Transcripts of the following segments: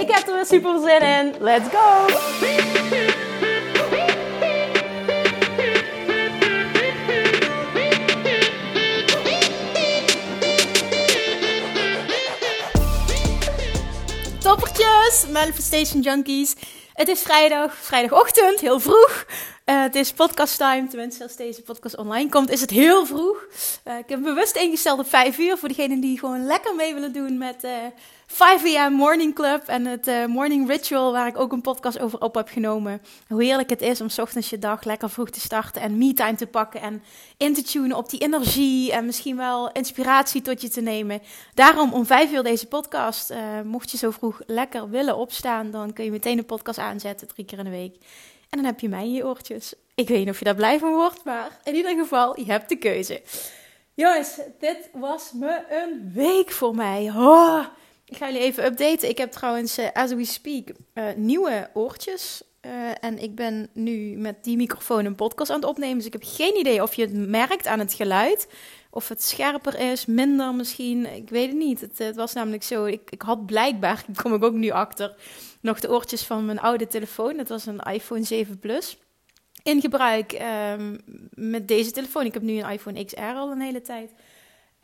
Ik heb er weer super zin in. Let's go! Toppertjes, Manifestation Junkies. Het is vrijdag, vrijdagochtend, heel vroeg. Uh, het is podcast time, tenminste als deze podcast online komt, is het heel vroeg. Uh, ik heb bewust ingesteld op 5 uur voor degenen die gewoon lekker mee willen doen met uh, 5 am Morning Club en het Morning Ritual, waar ik ook een podcast over op heb genomen. Hoe heerlijk het is om ochtends je dag lekker vroeg te starten en me-time te pakken en in te tunen op die energie en misschien wel inspiratie tot je te nemen. Daarom om 5 uur deze podcast. Mocht je zo vroeg lekker willen opstaan, dan kun je meteen de podcast aanzetten, drie keer in de week. En dan heb je mij in je oortjes. Ik weet niet of je daar blij van wordt, maar in ieder geval, je hebt de keuze. Jongens, dit was me een week voor mij. Oh, ik ga jullie even updaten. Ik heb trouwens, uh, as we speak, uh, nieuwe oortjes. Uh, en ik ben nu met die microfoon een podcast aan het opnemen. Dus ik heb geen idee of je het merkt aan het geluid. Of het scherper is, minder misschien. Ik weet het niet. Het, het was namelijk zo. Ik, ik had blijkbaar, daar kom ik ook nu achter, nog de oortjes van mijn oude telefoon. Dat was een iPhone 7 Plus. In gebruik um, met deze telefoon. Ik heb nu een iPhone XR al een hele tijd.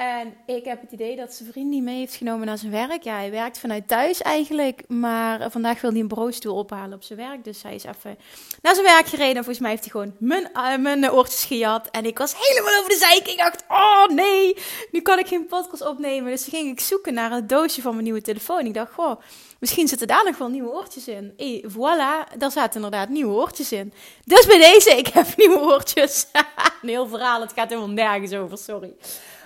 En ik heb het idee dat zijn vriend die mee heeft genomen naar zijn werk. Ja, hij werkt vanuit thuis eigenlijk. Maar vandaag wil hij een bureaustoel ophalen op zijn werk. Dus hij is even naar zijn werk gereden. En volgens mij heeft hij gewoon mijn, uh, mijn oortjes gejat. En ik was helemaal over de zeik. Ik dacht, oh nee, nu kan ik geen podcast opnemen. Dus ging ik zoeken naar het doosje van mijn nieuwe telefoon. Ik dacht, goh, misschien zitten daar nog wel nieuwe oortjes in. En voilà, daar zaten inderdaad nieuwe oortjes in. Dus bij deze, ik heb nieuwe oortjes. een heel verhaal, het gaat helemaal nergens over, sorry.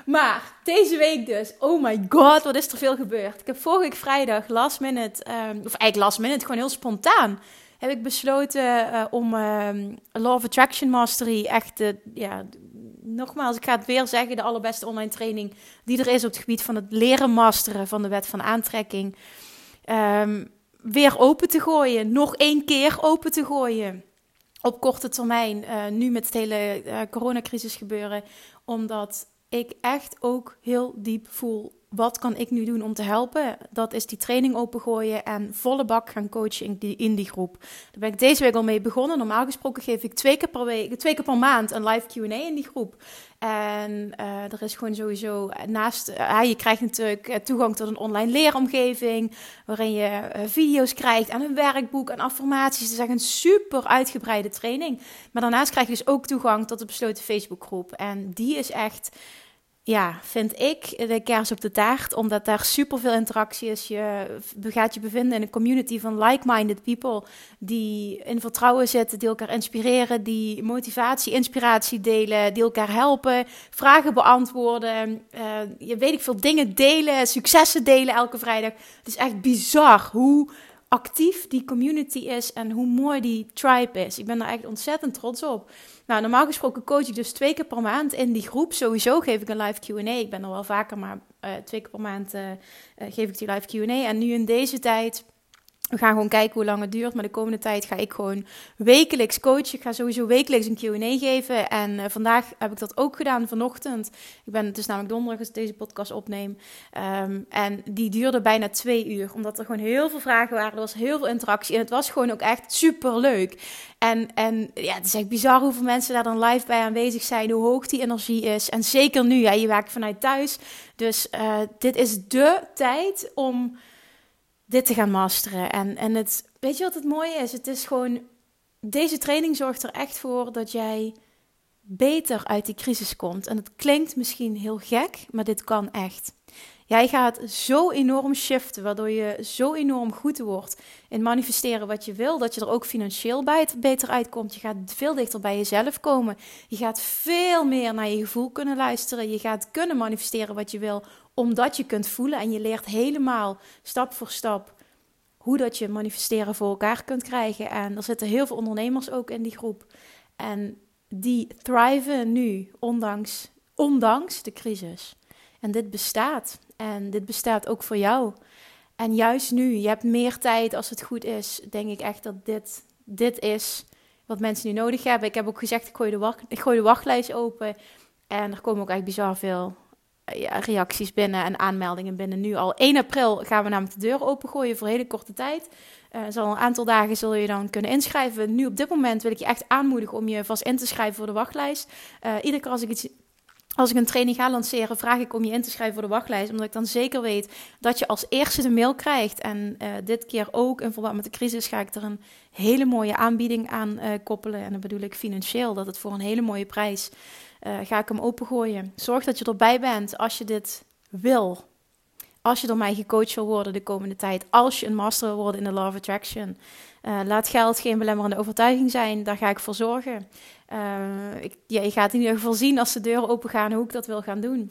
Maar deze week dus, oh my god, wat is er veel gebeurd. Ik heb vorige vrijdag last minute, um, of eigenlijk last minute, gewoon heel spontaan, heb ik besloten uh, om um, Law of Attraction Mastery echt, ja, nogmaals, ik ga het weer zeggen, de allerbeste online training die er is op het gebied van het leren masteren van de wet van aantrekking, um, weer open te gooien. Nog één keer open te gooien. Op korte termijn, uh, nu met het hele coronacrisis gebeuren, omdat ik echt ook heel diep voel. Wat kan ik nu doen om te helpen? Dat is die training opengooien en volle bak gaan coachen in die, groep. Daar ben ik deze week al mee begonnen. Normaal gesproken geef ik twee keer per, week, twee keer per maand een live QA in die groep. En uh, er is gewoon sowieso naast, uh, je krijgt natuurlijk toegang tot een online leeromgeving, waarin je video's krijgt en een werkboek en affirmaties. Is echt een super uitgebreide training. Maar daarnaast krijg je dus ook toegang tot de besloten Facebookgroep. En die is echt ja, vind ik de kers op de taart, omdat daar superveel interactie is. Je gaat je bevinden in een community van like-minded people die in vertrouwen zitten, die elkaar inspireren, die motivatie, inspiratie delen, die elkaar helpen, vragen beantwoorden, uh, je weet ik veel dingen delen, successen delen elke vrijdag. Het is echt bizar hoe actief die community is en hoe mooi die tribe is. Ik ben daar echt ontzettend trots op. Nou, normaal gesproken coach ik dus twee keer per maand in die groep. Sowieso geef ik een live Q&A. Ik ben er wel vaker, maar uh, twee keer per maand uh, uh, geef ik die live Q&A. En nu in deze tijd we gaan gewoon kijken hoe lang het duurt. Maar de komende tijd ga ik gewoon wekelijks coachen. Ik ga sowieso wekelijks een QA geven. En uh, vandaag heb ik dat ook gedaan vanochtend. Ik ben het is namelijk donderdag als ik deze podcast opneem. Um, en die duurde bijna twee uur. Omdat er gewoon heel veel vragen waren. Er was heel veel interactie. En het was gewoon ook echt super leuk. En, en ja, het is echt bizar hoeveel mensen daar dan live bij aanwezig zijn. Hoe hoog die energie is. En zeker nu, ja, je werkt vanuit thuis. Dus uh, dit is de tijd om dit te gaan masteren. En, en het, weet je wat het mooie is? Het is gewoon, deze training zorgt er echt voor dat jij beter uit die crisis komt. En het klinkt misschien heel gek, maar dit kan echt. Jij gaat zo enorm shiften, waardoor je zo enorm goed wordt in manifesteren wat je wil, dat je er ook financieel bij beter uitkomt. Je gaat veel dichter bij jezelf komen. Je gaat veel meer naar je gevoel kunnen luisteren. Je gaat kunnen manifesteren wat je wil, omdat je kunt voelen en je leert helemaal stap voor stap hoe dat je manifesteren voor elkaar kunt krijgen. En er zitten heel veel ondernemers ook in die groep. En die thriven nu, ondanks, ondanks de crisis. En dit bestaat. En dit bestaat ook voor jou. En juist nu, je hebt meer tijd als het goed is, denk ik echt dat dit, dit is wat mensen nu nodig hebben. Ik heb ook gezegd, ik gooi de, wacht, ik gooi de wachtlijst open. En er komen ook echt bizar veel eh, reacties binnen en aanmeldingen binnen. Nu al 1 april gaan we namelijk de deur opengooien voor een hele korte tijd. Uh, zal een aantal dagen zul je dan kunnen inschrijven. Nu op dit moment wil ik je echt aanmoedigen om je vast in te schrijven voor de wachtlijst. Uh, iedere keer als ik iets als ik een training ga lanceren, vraag ik om je in te schrijven voor de wachtlijst. Omdat ik dan zeker weet dat je als eerste de mail krijgt. En uh, dit keer ook in verband met de crisis ga ik er een hele mooie aanbieding aan uh, koppelen. En dan bedoel ik financieel, dat het voor een hele mooie prijs uh, ga ik hem opengooien. Zorg dat je erbij bent als je dit wil. Als je door mij gecoacht wil worden de komende tijd. Als je een master wil worden in de Law of Attraction. Laat geld geen belemmerende overtuiging zijn. Daar ga ik voor zorgen. Ik, ja, je gaat in ieder geval zien als de deuren open gaan hoe ik dat wil gaan doen.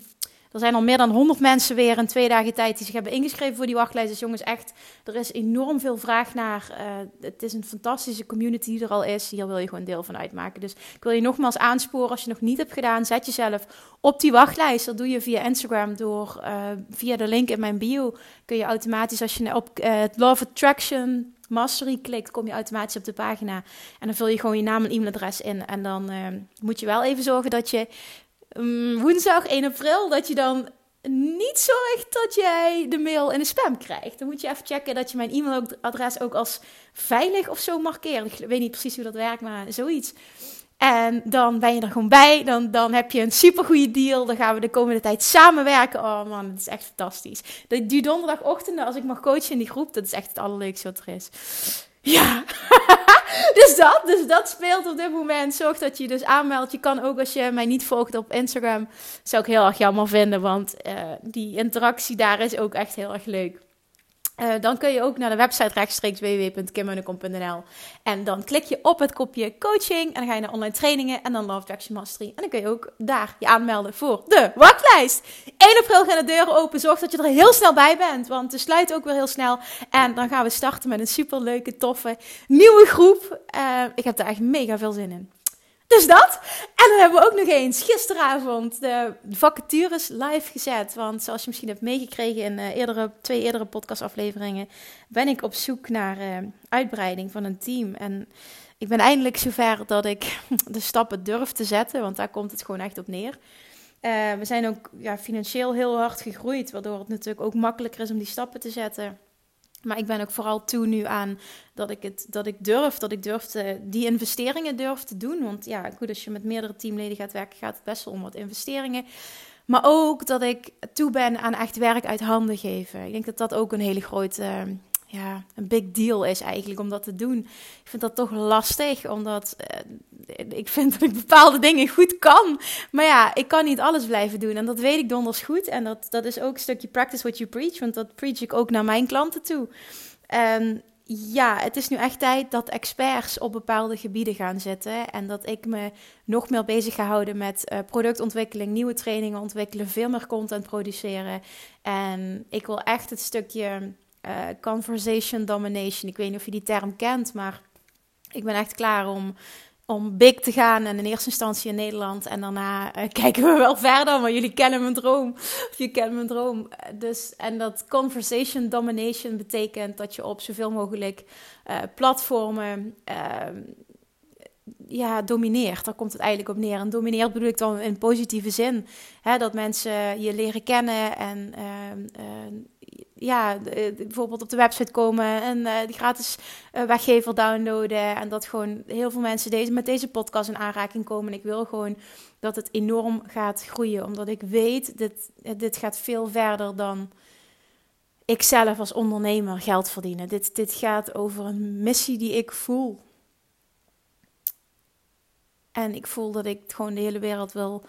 Er zijn al meer dan 100 mensen weer in twee dagen tijd die zich hebben ingeschreven voor die wachtlijst. Dus jongens, echt, er is enorm veel vraag naar. Uh, het is een fantastische community die er al is. Hier wil je gewoon deel van uitmaken. Dus ik wil je nogmaals aansporen, als je nog niet hebt gedaan, zet jezelf op die wachtlijst. Dat doe je via Instagram door, uh, via de link in mijn bio. Kun je automatisch, als je op uh, Love Attraction Mastery klikt, kom je automatisch op de pagina. En dan vul je gewoon je naam en e-mailadres in. En dan uh, moet je wel even zorgen dat je um, woensdag 1 april, dat je dan niet zorgt dat jij de mail in de spam krijgt. Dan moet je even checken dat je mijn e-mailadres ook als veilig of zo markeert. Ik weet niet precies hoe dat werkt, maar zoiets. En dan ben je er gewoon bij. Dan, dan heb je een supergoeie deal. Dan gaan we de komende tijd samenwerken. Oh man, dat is echt fantastisch. Die donderdagochtenden, als ik mag coachen in die groep, dat is echt het allerleukste wat er is. Ja, dus dat. Dus dat speelt op dit moment. Zorg dat je je dus aanmeldt. Je kan ook als je mij niet volgt op Instagram. Zou ik heel erg jammer vinden. Want uh, die interactie daar is ook echt heel erg leuk. Uh, dan kun je ook naar de website rechtstreeks www.kimmunnekom.nl en dan klik je op het kopje coaching en dan ga je naar online trainingen en dan Love Action Mastery. En dan kun je ook daar je aanmelden voor de wachtlijst. 1 april gaan de deuren open. Zorg dat je er heel snel bij bent, want de sluit ook weer heel snel. En dan gaan we starten met een super leuke, toffe nieuwe groep. Uh, ik heb er echt mega veel zin in. Dus dat. En dan hebben we ook nog eens gisteravond de vacatures live gezet. Want zoals je misschien hebt meegekregen in uh, eerdere, twee eerdere podcastafleveringen, ben ik op zoek naar uh, uitbreiding van een team. En ik ben eindelijk zover dat ik de stappen durf te zetten, want daar komt het gewoon echt op neer. Uh, we zijn ook ja, financieel heel hard gegroeid, waardoor het natuurlijk ook makkelijker is om die stappen te zetten. Maar ik ben ook vooral toe nu aan dat ik het dat ik durf, dat ik durf te, die investeringen durf te doen. Want ja, goed, als je met meerdere teamleden gaat werken, gaat het best wel om wat investeringen. Maar ook dat ik toe ben aan echt werk uit handen geven. Ik denk dat dat ook een hele grote ja, een big deal is eigenlijk om dat te doen. Ik vind dat toch lastig, omdat uh, ik vind dat ik bepaalde dingen goed kan. Maar ja, ik kan niet alles blijven doen. En dat weet ik donders goed. En dat, dat is ook een stukje practice what you preach, want dat preach ik ook naar mijn klanten toe. En ja, het is nu echt tijd dat experts op bepaalde gebieden gaan zitten. En dat ik me nog meer bezig ga houden met uh, productontwikkeling, nieuwe trainingen ontwikkelen, veel meer content produceren. En ik wil echt het stukje uh, conversation domination. Ik weet niet of je die term kent, maar ik ben echt klaar om, om big te gaan. En in eerste instantie in Nederland. En daarna uh, kijken we wel verder. Maar jullie kennen mijn droom. Of je kent mijn droom. Dus, en dat conversation domination betekent dat je op zoveel mogelijk platformen ehm, ja, domineert. Daar komt het eigenlijk op neer. En domineert bedoel ik dan in positieve zin. Hè, dat mensen je leren kennen en uh, ja, bijvoorbeeld op de website komen en uh, die gratis uh, weggever downloaden. En dat gewoon heel veel mensen deze, met deze podcast in aanraking komen. En ik wil gewoon dat het enorm gaat groeien. Omdat ik weet, dit, dit gaat veel verder dan ik zelf als ondernemer geld verdienen. Dit, dit gaat over een missie die ik voel. En ik voel dat ik gewoon de hele wereld wil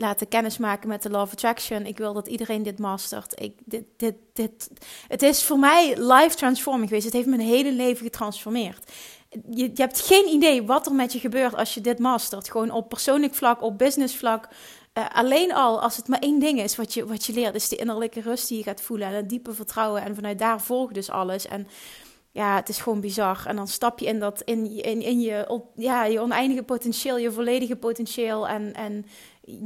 laten kennismaken met de Law Attraction. Ik wil dat iedereen dit mastert. Ik, dit, dit, dit, het is voor mij life transforming geweest. Het heeft mijn hele leven getransformeerd. Je, je, hebt geen idee wat er met je gebeurt als je dit mastert. Gewoon op persoonlijk vlak, op business vlak. Uh, alleen al als het maar één ding is wat je, wat je leert, is de innerlijke rust die je gaat voelen en het diepe vertrouwen. En vanuit daar volgt dus alles. En ja, het is gewoon bizar. En dan stap je in, dat, in, in, in je, ja, je oneindige potentieel, je volledige potentieel. En, en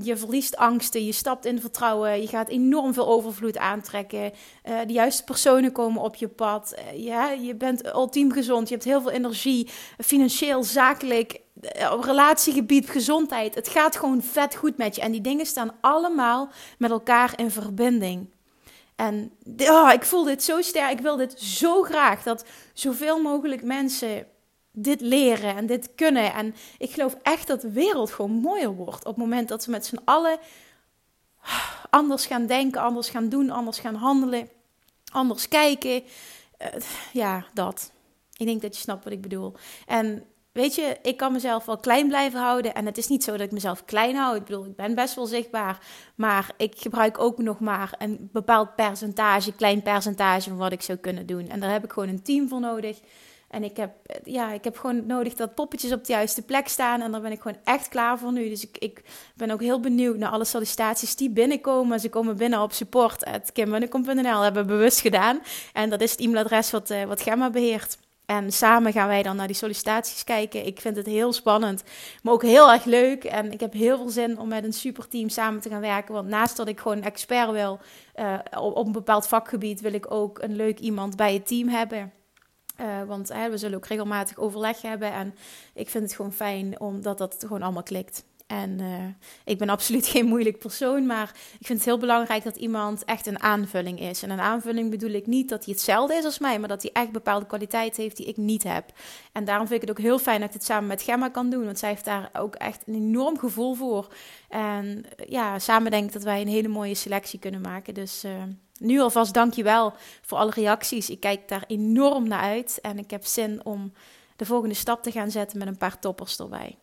je verliest angsten, je stapt in vertrouwen, je gaat enorm veel overvloed aantrekken. Uh, de juiste personen komen op je pad. Uh, ja, je bent ultiem gezond, je hebt heel veel energie, financieel, zakelijk, uh, op relatiegebied, gezondheid. Het gaat gewoon vet goed met je. En die dingen staan allemaal met elkaar in verbinding. En oh, ik voel dit zo sterk. Ik wil dit zo graag dat zoveel mogelijk mensen dit leren en dit kunnen. En ik geloof echt dat de wereld gewoon mooier wordt op het moment dat we met z'n allen anders gaan denken, anders gaan doen, anders gaan handelen, anders kijken. Uh, ja, dat. Ik denk dat je snapt wat ik bedoel. En weet je, ik kan mezelf wel klein blijven houden. En het is niet zo dat ik mezelf klein hou. Ik bedoel, ik ben best wel zichtbaar. Maar ik gebruik ook nog maar een bepaald percentage, klein percentage van wat ik zou kunnen doen. En daar heb ik gewoon een team voor nodig. En ik heb, ja, ik heb gewoon nodig dat poppetjes op de juiste plek staan. En daar ben ik gewoon echt klaar voor nu. Dus ik, ik ben ook heel benieuwd naar alle sollicitaties die binnenkomen. Ze komen binnen op support.kimmunnekom.nl. Hebben we bewust gedaan. En dat is het e-mailadres wat, uh, wat Gemma beheert. En samen gaan wij dan naar die sollicitaties kijken. Ik vind het heel spannend, maar ook heel erg leuk. En ik heb heel veel zin om met een superteam samen te gaan werken. Want naast dat ik gewoon een expert wil op, op, een bepaald vakgebied, wil ik ook een leuk iemand bij het team hebben. Uh, want we zullen ook regelmatig overleg hebben. En ik vind het gewoon fijn omdat dat gewoon allemaal klikt. En uh, ik ben absoluut geen moeilijk persoon, maar ik vind het heel belangrijk dat iemand echt een aanvulling is. En een aanvulling bedoel ik niet dat hij hetzelfde is als mij, maar dat hij echt bepaalde kwaliteiten heeft die ik niet heb. En daarom vind ik het ook heel fijn dat ik het samen met Gemma kan doen, want zij heeft daar ook echt een enorm gevoel voor. En ja, samen denk ik dat wij een hele mooie selectie kunnen maken. Dus uh, nu alvast dankjewel voor alle reacties. Ik kijk daar enorm naar uit en ik heb zin om de volgende stap te gaan zetten met een paar toppers erbij.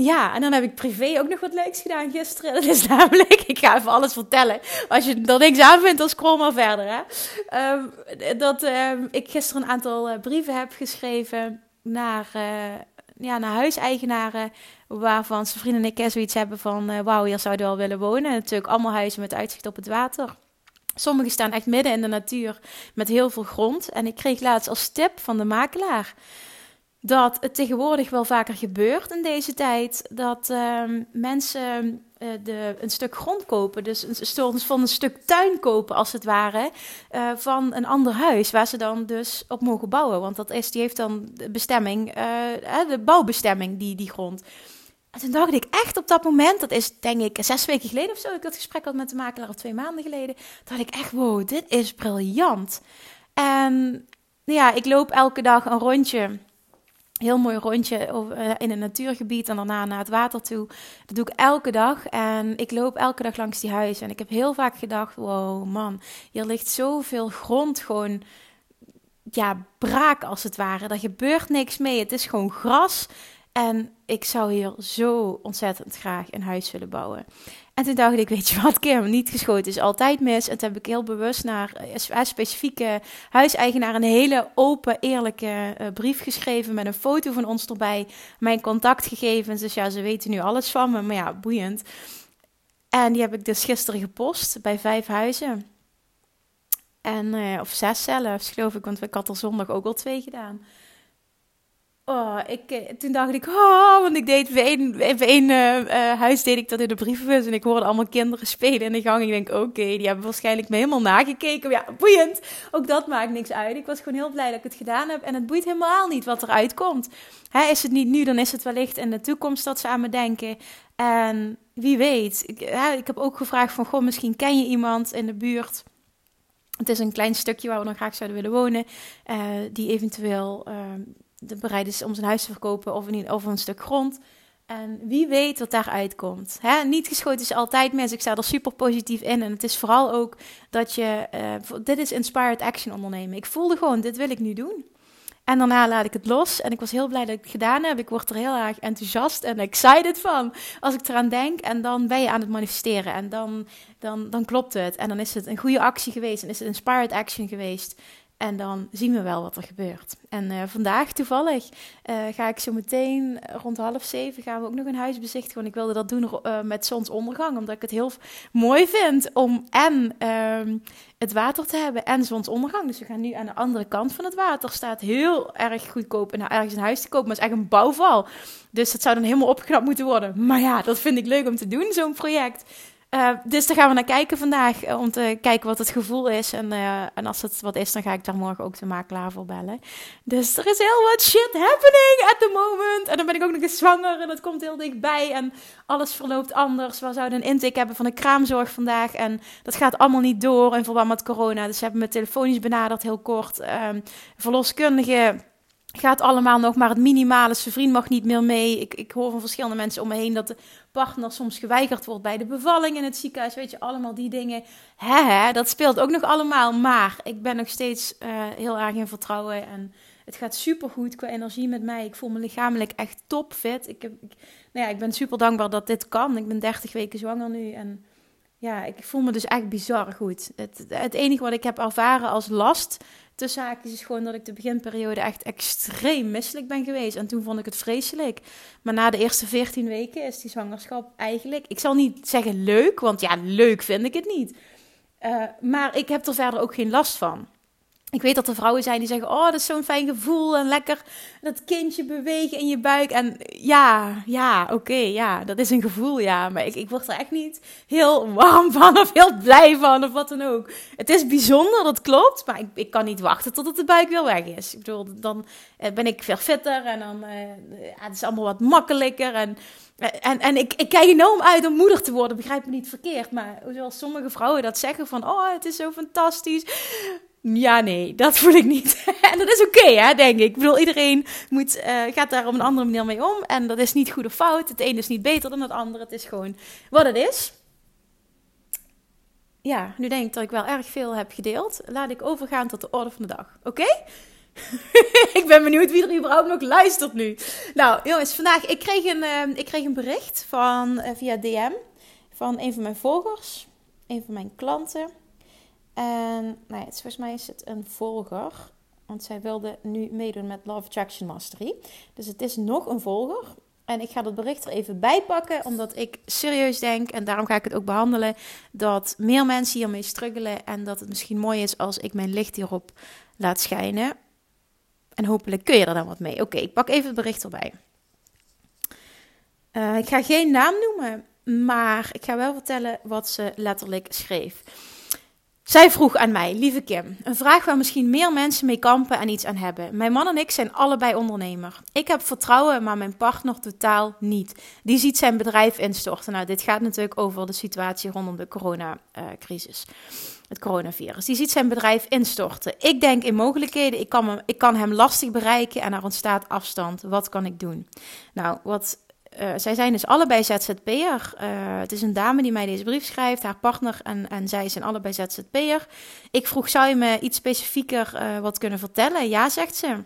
Ja, en dan heb ik privé ook nog wat leuks gedaan gisteren. Dat is namelijk, ik ga even alles vertellen. Als je er niks aan vindt, dan scroll maar verder. Hè? Um, dat um, ik gisteren een aantal uh, brieven heb geschreven naar, uh, ja, naar huiseigenaren. Waarvan zijn vrienden en ik zoiets hebben van, uh, wauw, hier zouden we wel willen wonen. En natuurlijk allemaal huizen met uitzicht op het water. Sommige staan echt midden in de natuur met heel veel grond. En ik kreeg laatst als tip van de makelaar dat het tegenwoordig wel vaker gebeurt in deze tijd dat uh, mensen uh, de, een stuk grond kopen, dus een van een stuk tuin kopen als het ware, uh, van een ander huis waar ze dan dus op mogen bouwen. Want dat is, die heeft dan de bestemming, eh, de bouwbestemming, die, die grond. En toen dacht ik echt op dat moment, dat is denk ik zes weken geleden of zo, ik dat gesprek had met de makelaar of twee maanden geleden, dacht ik echt, wow, dit is briljant. En ja, ik loop elke dag een rondje heel mooi rondje eh, in een natuurgebied en daarna naar het water toe. Dat doe ik elke dag en ik loop elke dag langs die huizen. En ik heb heel vaak gedacht, wow man, hier ligt zoveel grond gewoon, ja, braak als het ware. Er gebeurt niks mee, het is gewoon gras. En ik zou hier zo ontzettend graag een huis willen bouwen. En toen dacht ik, weet je wat, Kim, niet geschoten is altijd mis. En toen heb ik heel bewust naar uh, specifieke huiseigenaar een hele open, eerlijke uh, brief geschreven met een foto van ons erbij. Mijn contactgegevens, dus ja, ze weten nu alles van me, maar ja, boeiend. En die heb ik dus gisteren gepost bij vijf huizen. En, uh, of zes zelfs, geloof ik, want ik had er zondag ook al twee gedaan. Oh, ik, eh, toen dacht ik, oh, want ik deed even één, uh, uh, huis deed ik dat in de brievenbus en ik hoorde allemaal kinderen spelen in de gang. Ik denk, oké, die hebben waarschijnlijk me helemaal nagekeken. Ja, boeiend. Ook dat maakt niks uit. Ik was gewoon heel blij dat ik het gedaan heb en het boeit helemaal niet wat eruit komt. Hè, is het niet nu, dan is het wellicht in de toekomst dat ze aan me denken. En wie weet. Ik, hè, ik heb ook gevraagd van, goh, misschien ken je iemand in de buurt. Het is een klein stukje waar we dan graag zouden willen wonen, die eventueel ehm, bereid is om zijn huis te verkopen of een, een stuk grond. En wie weet wat daaruit komt. Hè? Niet geschoten is altijd mis. Ik sta er super positief in. En het is vooral ook dat je. Uh, dit is inspired action ondernemen. Ik voelde gewoon, dit wil ik nu doen. En daarna laat ik het los. En ik was heel blij dat ik het gedaan heb. Ik word er heel erg enthousiast en excited van. Als ik eraan denk. En dan ben je aan het manifesteren. En dan, dan, dan klopt het. En dan is het een goede actie geweest. En is het inspired action geweest. En dan zien we wel wat er gebeurt. En uh, vandaag toevallig uh, ga ik zo meteen rond half zeven gaan we ook nog een huis bezichtigen. Want ik wilde dat doen uh, met zonsondergang. Omdat ik het heel mooi vind om en ehm, het water te hebben en zonsondergang. Dus we gaan nu aan de andere kant van het water. Staat heel erg goedkoop en ergens een huis te kopen. Maar het is echt een bouwval. Dus dat zou dan helemaal opgeknapt moeten worden. Maar ja, dat vind ik leuk om te doen, zo'n project. Uh, dus daar gaan we naar kijken vandaag. Eh, om te kijken wat het gevoel is. En, uh, en als het wat is, dan ga ik daar morgen ook de makelaar voor bellen. Dus er is heel wat shit happening at the moment. En dan ben ik ook nog eens zwanger. En dat komt heel dichtbij. En alles verloopt anders. We zouden een intake hebben van de kraamzorg vandaag. En dat gaat allemaal niet door in verband met corona. Dus ze hebben me telefonisch benaderd, heel kort. Um, verloskundige gaat allemaal nog maar het minimale. Zijn vriend mag niet meer mee. Ik, ik hoor van verschillende mensen om me heen dat de partner soms geweigerd wordt bij de bevalling in het ziekenhuis. Weet je, allemaal die dingen. Hè, dat speelt ook nog allemaal. Maar ik ben nog steeds uh, heel erg in vertrouwen. En het gaat super goed qua energie met mij. Ik voel me lichamelijk echt topfit. Ik, heb, nou ja, ik ben super dankbaar dat dit kan. Ik ben 30 weken zwanger nu. En ja, ik voel me dus echt bizar goed. Het, het enige wat ik heb ervaren als last tussen haakjes is gewoon dat ik de beginperiode echt extreem misselijk ben geweest. En toen vond ik het vreselijk. Maar na de eerste 14 weken is die zwangerschap eigenlijk, ik zal niet zeggen leuk, want ja, leuk vind ik het niet. Uh, maar ik heb er verder ook geen last van. Ik weet dat er vrouwen zijn die zeggen: Oh, dat is zo'n fijn gevoel en lekker dat kindje bewegen in je buik. En ja, ja, oké, ja, dat is een gevoel, ja. Maar ik, ik word er echt niet heel warm van of heel blij van of wat dan ook. Het is bijzonder, dat klopt, maar ik, ik kan niet wachten tot de buik weer weg is. Ik bedoel, dan eh, ben ik veel fitter en dan uh, het is allemaal wat makkelijker. En, en, en ik, ik kijk enorm uit om moeder te worden, begrijp me niet verkeerd. Maar zoals sommige vrouwen dat zeggen van, oh, het is zo fantastisch. Ja, nee, dat voel ik niet. en dat is oké, denk ik. Ik bedoel, iedereen moet, uh, gaat daar op een andere manier mee om. En dat is niet goed of fout. Het ene is niet beter dan het andere. Het is gewoon wat het is. Ja, nu denk ik dat ik wel erg veel heb gedeeld. Laat ik overgaan tot de orde van de dag. Oké? ik ben benieuwd wie er überhaupt nog luistert nu. Nou, jongens, vandaag ik kreeg een, uh, ik kreeg een bericht van, uh, via DM van een van mijn volgers, een van mijn klanten. En nou ja, volgens mij is het een volger. Want zij wilde nu meedoen met Love Attraction Mastery. Dus het is nog een volger. En ik ga dat bericht er even bij pakken, omdat ik serieus denk, en daarom ga ik het ook behandelen, dat meer mensen hiermee struggelen en dat het misschien mooi is als ik mijn licht hierop laat schijnen. En hopelijk kun je er dan wat mee. Oké, ik pak even het bericht erbij. Uh, ik ga geen naam noemen, maar ik ga wel vertellen wat ze letterlijk schreef. Zij vroeg aan mij, lieve Kim, een vraag waar misschien meer mensen mee kampen en iets aan hebben. Mijn man en ik zijn allebei ondernemer. Ik heb vertrouwen, maar mijn partner totaal niet. Die ziet zijn bedrijf instorten. Nou, dit gaat natuurlijk over de situatie rondom de coronacrisis. het coronavirus. Die ziet zijn bedrijf instorten. Ik denk in mogelijkheden. Ik kan, hem, ik kan hem lastig bereiken en er ontstaat afstand. Wat kan ik doen? Nou, wat uh, zij zijn dus allebei ZZP'er. Uh, het is een dame die mij deze brief schrijft, haar partner en, en zij zijn allebei ZZP'er. Ik vroeg, zou je me iets specifieker uh, wat kunnen vertellen? Ja, zegt ze.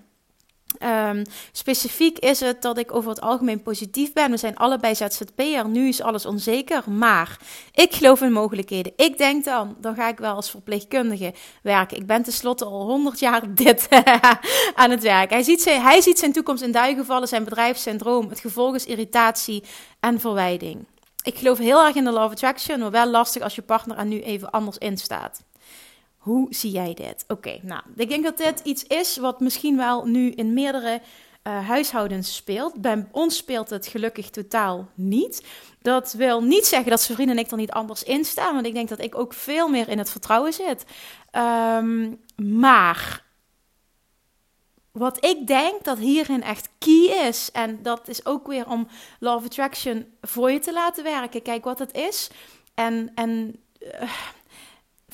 Um, specifiek is het dat ik over het algemeen positief ben. We zijn allebei ZZP'er. Nu is alles onzeker. Maar ik geloof in mogelijkheden. Ik denk dan, dan ga ik wel als verpleegkundige werken. Ik ben tenslotte al 100 jaar dit aan het werk. Hij ziet, zijn, hij ziet zijn toekomst in duigenvallen, zijn bedrijfssyndroom. Het gevolg is irritatie en verwijding. Ik geloof heel erg in de of attraction, maar wel lastig als je partner er nu even anders in staat. Hoe zie jij dit? Oké, nou, ik denk dat dit iets is wat misschien wel nu in meerdere uh, huishoudens speelt. Bij ons speelt het gelukkig totaal niet. Dat wil niet zeggen dat zijn en ik er niet anders in staan, want ik denk dat ik ook veel meer in het vertrouwen zit. Um, maar wat ik denk dat hierin echt key is, en dat is ook weer om Love Attraction voor je te laten werken. Kijk wat het is. En, en uh,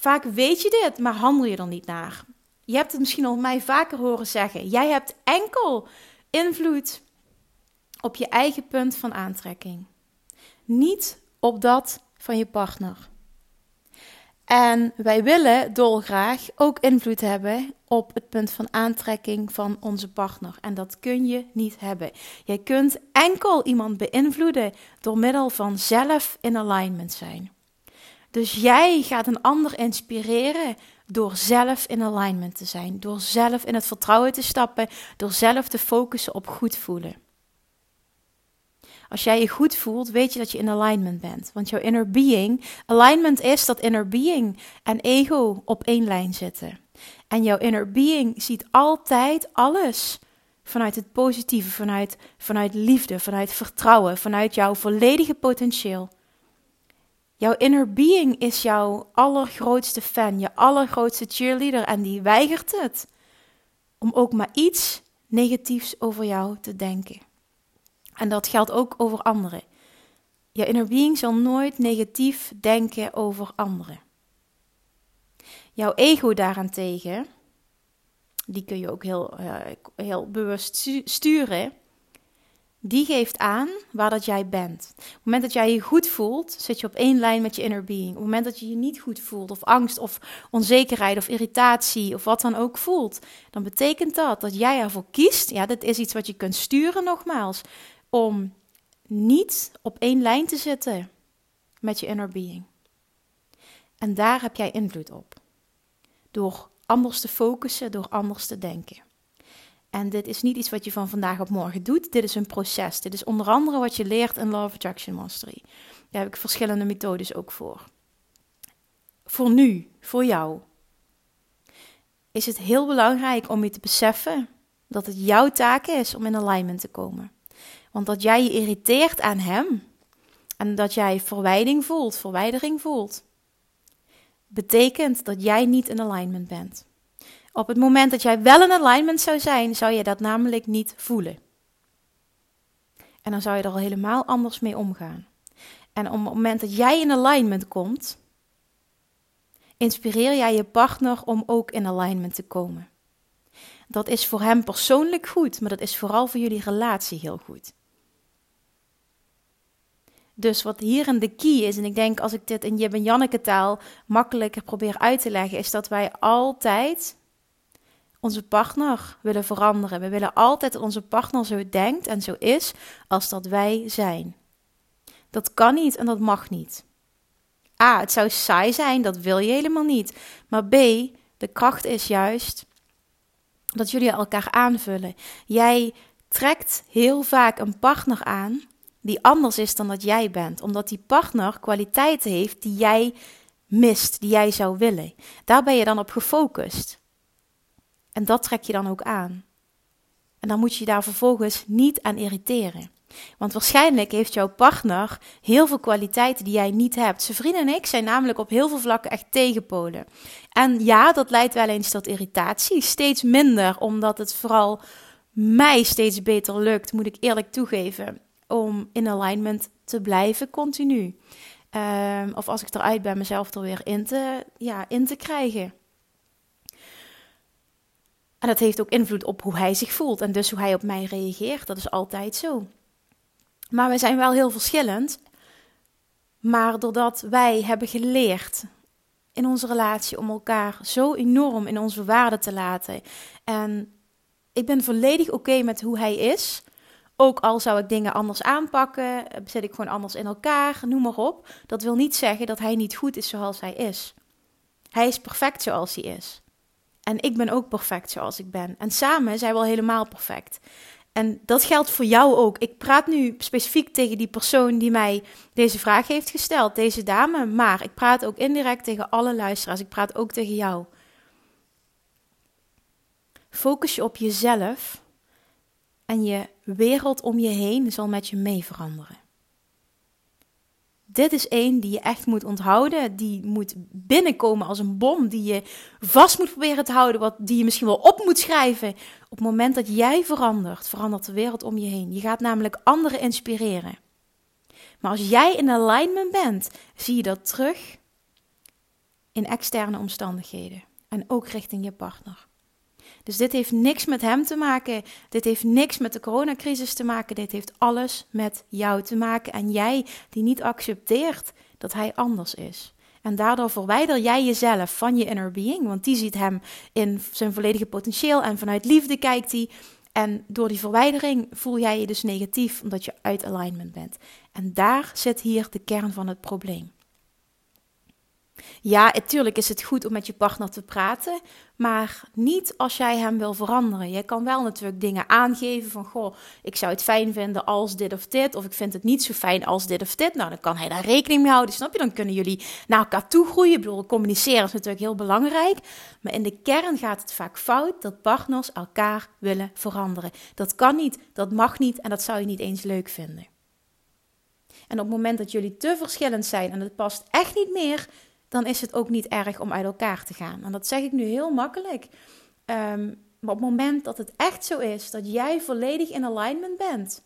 Vaak weet je dit, maar handel je er niet naar. Je hebt het misschien al mij vaker horen zeggen. Jij hebt enkel invloed op je eigen punt van aantrekking. Niet op dat van je partner. En wij willen dolgraag ook invloed hebben op het punt van aantrekking van onze partner. En dat kun je niet hebben. Jij kunt enkel iemand beïnvloeden door middel van zelf in alignment zijn. Dus jij gaat een ander inspireren door zelf in alignment te zijn, door zelf in het vertrouwen te stappen, door zelf te focussen op goed voelen. Als jij je goed voelt, weet je dat je in alignment bent. Want jouw inner being, alignment is dat inner being en ego op één lijn zitten. En jouw inner being ziet altijd alles vanuit het positieve, vanuit, vanuit liefde, vanuit vertrouwen, vanuit jouw volledige potentieel. Jouw inner being is jouw allergrootste fan, je allergrootste cheerleader en die weigert het om ook maar iets negatiefs over jou te denken. En dat geldt ook over anderen. Je inner being zal nooit negatief denken over anderen. Jouw ego daarentegen, die kun je ook heel, uh, heel bewust sturen. Die geeft aan waar dat jij bent. Op het moment dat jij je goed voelt, zit je op één lijn met je inner being. Op het moment dat je je niet goed voelt, of angst, of onzekerheid, of irritatie, of wat dan ook voelt, dan betekent dat dat jij ervoor kiest. Ja, dat is iets wat je kunt sturen, nogmaals om niet op één lijn te zitten met je inner being. En daar heb jij invloed op. Door anders te focussen, door anders te denken. En dit is niet iets wat je van vandaag op morgen doet. Dit is een proces. Dit is onder andere wat je leert in Love Attraction Mastery. Daar heb ik verschillende methodes ook voor. Voor nu, voor jou, is het heel belangrijk om je te beseffen dat het jouw taak is om in alignment te komen. Want dat jij je irriteert aan hem en dat jij verwijding voelt, verwijdering voelt, betekent dat jij niet in alignment bent. Op het moment dat jij wel in alignment zou zijn, zou je dat namelijk niet voelen. En dan zou je er al helemaal anders mee omgaan. En op het moment dat jij in alignment komt, inspireer jij je partner om ook in alignment te komen. Dat is voor hem persoonlijk goed, maar dat is vooral voor jullie relatie heel goed. Dus wat hierin de key is, en ik denk als ik dit in Jib en Janneke taal makkelijker probeer uit te leggen, is dat wij altijd onze partner willen veranderen. We willen altijd dat onze partner zo denkt en zo is als dat wij zijn. Dat kan niet en dat mag niet. A, het zou saai zijn, dat wil je helemaal niet. Maar B, de kracht is juist dat jullie elkaar aanvullen. Jij trekt heel vaak een partner aan die anders is dan dat jij bent, omdat die partner kwaliteiten heeft die jij mist, die jij zou willen. Daar ben je dan op gefocust. En dat trek je dan ook aan. En dan moet je je daar vervolgens niet aan irriteren. Want waarschijnlijk heeft jouw partner heel veel kwaliteiten die jij niet hebt. Zijn vrienden en ik zijn namelijk op heel veel vlakken echt tegenpolen. En ja, dat leidt wel eens tot irritatie. Steeds minder, omdat het vooral mij steeds beter lukt, moet ik eerlijk toegeven om in alignment te blijven continu. Um, of als ik eruit ben, mezelf er weer in te, ja, in te krijgen. En dat heeft ook invloed op hoe hij zich voelt en dus hoe hij op mij reageert. Dat is altijd zo. Maar we zijn wel heel verschillend. Maar doordat wij hebben geleerd in onze relatie om elkaar zo enorm in onze waarde te laten. En ik ben volledig oké met hoe hij is. Ook al zou ik dingen anders aanpakken, zet ik gewoon anders in elkaar, noem maar op. Dat wil niet zeggen dat hij niet goed is zoals hij is. Hij is perfect zoals hij is. En ik ben ook perfect zoals ik ben. En samen zijn we al helemaal perfect. En dat geldt voor jou ook. Ik praat nu specifiek tegen die persoon die mij deze vraag heeft gesteld, deze dame. Maar ik praat ook indirect tegen alle luisteraars. Ik praat ook tegen jou. Focus je op jezelf en je wereld om je heen zal met je mee veranderen. Dit is één die je echt moet onthouden. Die moet binnenkomen als een bom. Die je vast moet proberen te houden. Wat, die je misschien wel op moet schrijven. Op het moment dat jij verandert, verandert de wereld om je heen. Je gaat namelijk anderen inspireren. Maar als jij in alignment bent, zie je dat terug in externe omstandigheden. En ook richting je partner. Dus dit heeft niks met hem te maken. Dit heeft niks met de coronacrisis te maken. Dit heeft alles met jou te maken. En jij die niet accepteert dat hij anders is. En daardoor verwijder jij jezelf van je inner being, want die ziet hem in zijn volledige potentieel en vanuit liefde kijkt hij. En door die verwijdering voel jij je dus negatief omdat je uit alignment bent. En daar zit hier de kern van het probleem. Ja, natuurlijk is het goed om met je partner te praten, maar niet als jij hem wil veranderen. Je kan wel natuurlijk dingen aangeven van, goh, ik zou het fijn vinden als dit of dit, of ik vind het niet zo fijn als dit of dit. Nou, dan kan hij daar rekening mee houden, snap je? Dan kunnen jullie naar elkaar toe groeien. Ik bedoel, communiceren is natuurlijk heel belangrijk, maar in de kern gaat het vaak fout dat partners elkaar willen veranderen. Dat kan niet, dat mag niet en dat zou je niet eens leuk vinden. En op het moment dat jullie te verschillend zijn en het past echt niet meer, dan is het ook niet erg om uit elkaar te gaan. En dat zeg ik nu heel makkelijk. Ehm, maar op het moment dat het echt zo is dat jij volledig in alignment bent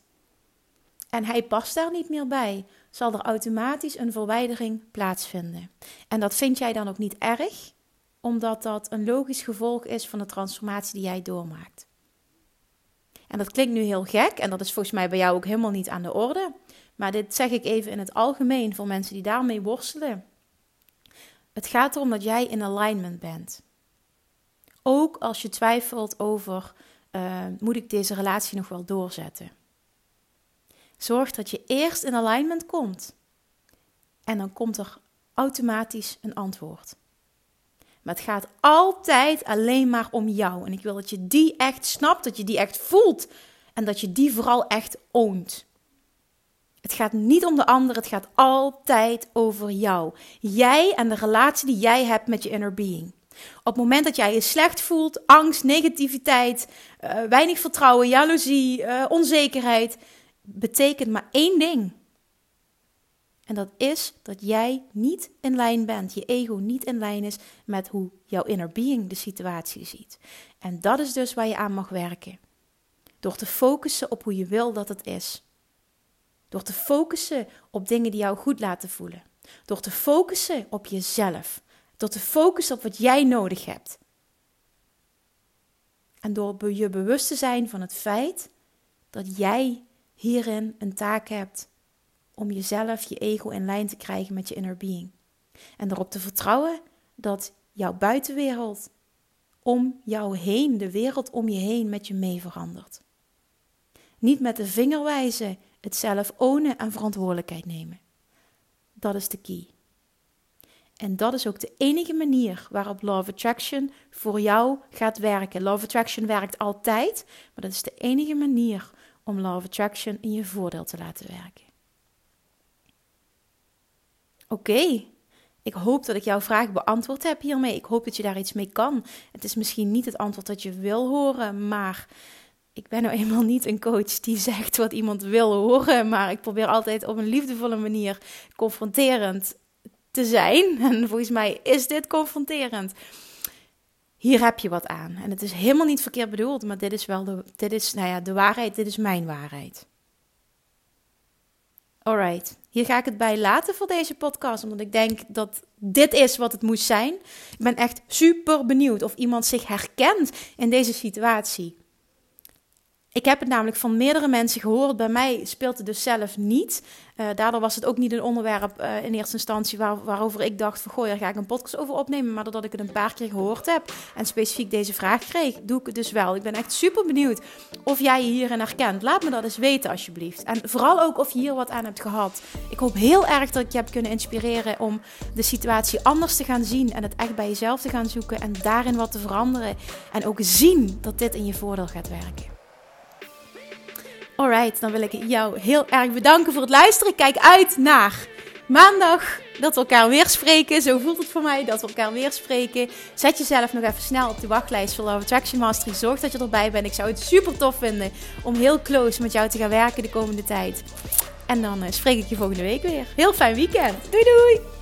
en hij past daar niet meer bij, zal er automatisch een verwijdering plaatsvinden. En dat vind jij dan ook niet erg, omdat dat een logisch gevolg is van de transformatie die jij doormaakt. En dat klinkt nu heel gek en dat is volgens mij bij jou ook helemaal niet aan de orde. Maar dit zeg ik even in het algemeen voor mensen die daarmee worstelen. Het gaat erom dat jij in alignment bent. Ook als je twijfelt over, uh, moet ik deze relatie nog wel doorzetten? Zorg dat je eerst in alignment komt. En dan komt er automatisch een antwoord. Maar het gaat altijd alleen maar om jou. En ik wil dat je die echt snapt, dat je die echt voelt. En dat je die vooral echt oont. Het gaat niet om de ander, het gaat altijd over jou. Jij en de relatie die jij hebt met je inner being. Op het moment dat jij je slecht voelt, angst, negativiteit, uh, weinig vertrouwen, jaloezie, uh, onzekerheid, betekent maar één ding. En dat is dat jij niet in lijn bent, je ego niet in lijn is met hoe jouw inner being de situatie ziet. En dat is dus waar je aan mag werken. Door te focussen op hoe je wil dat het is. Door te focussen op dingen die jou goed laten voelen. Door te focussen op jezelf. Door te focussen op wat jij nodig hebt. En door je bewust te zijn van het feit dat jij hierin een taak hebt om jezelf, je ego in lijn te krijgen met je inner being. En erop te vertrouwen dat jouw buitenwereld om jou heen, de wereld om je heen, met je mee verandert. Niet met de vinger wijzen het zelf ownen en verantwoordelijkheid nemen. Dat is de key. En dat is ook de enige manier waarop Law of Attraction voor jou gaat werken. Law Attraction werkt altijd, maar dat is de enige manier om Law Attraction in je voordeel te laten werken. Oké, ik hoop dat ik jouw vraag beantwoord heb hiermee. Ik hoop dat je daar iets mee kan. Het is misschien niet het antwoord dat je wil horen, maar ik ben nou eenmaal niet een coach die zegt wat iemand wil horen, maar ik probeer altijd op een liefdevolle manier confronterend te zijn. En volgens mij is dit confronterend. Hier heb je wat aan. En het is helemaal niet verkeerd bedoeld, maar dit is wel de, dit is, nou ja, de waarheid. Dit is mijn waarheid. Alright, hier ga ik het bij laten voor deze podcast, omdat ik denk dat dit is wat het moest zijn. Ik ben echt super benieuwd of iemand zich herkent in deze situatie. Ik heb het namelijk van meerdere mensen gehoord. Bij mij speelt het dus zelf niet. Uh, daardoor was het ook niet een onderwerp uh, in eerste instantie waar, waarover ik dacht van goh, daar ga ik een podcast over opnemen. Maar doordat ik het een paar keer gehoord heb en specifiek deze vraag kreeg, doe ik het dus wel. Ik ben echt super benieuwd of jij je hierin herkent. Laat me dat eens weten alsjeblieft. En vooral ook of je hier wat aan hebt gehad. Ik hoop heel erg dat ik je heb kunnen inspireren om de situatie anders te gaan zien en het echt bij jezelf te gaan zoeken en daarin wat te veranderen. En ook zien dat dit in je voordeel gaat werken. Alright, dan wil ik jou heel erg bedanken voor het luisteren. Kijk uit naar maandag dat we elkaar weer spreken. Zo voelt het voor mij dat we elkaar weer spreken. Zet jezelf nog even snel op de wachtlijst voor Love Attraction Mastery. Zorg dat je erbij bent. Ik zou het super tof vinden om heel close met jou te gaan werken de komende tijd. En dan uh, spreek ik je volgende week weer. Heel fijn weekend. Doei doei!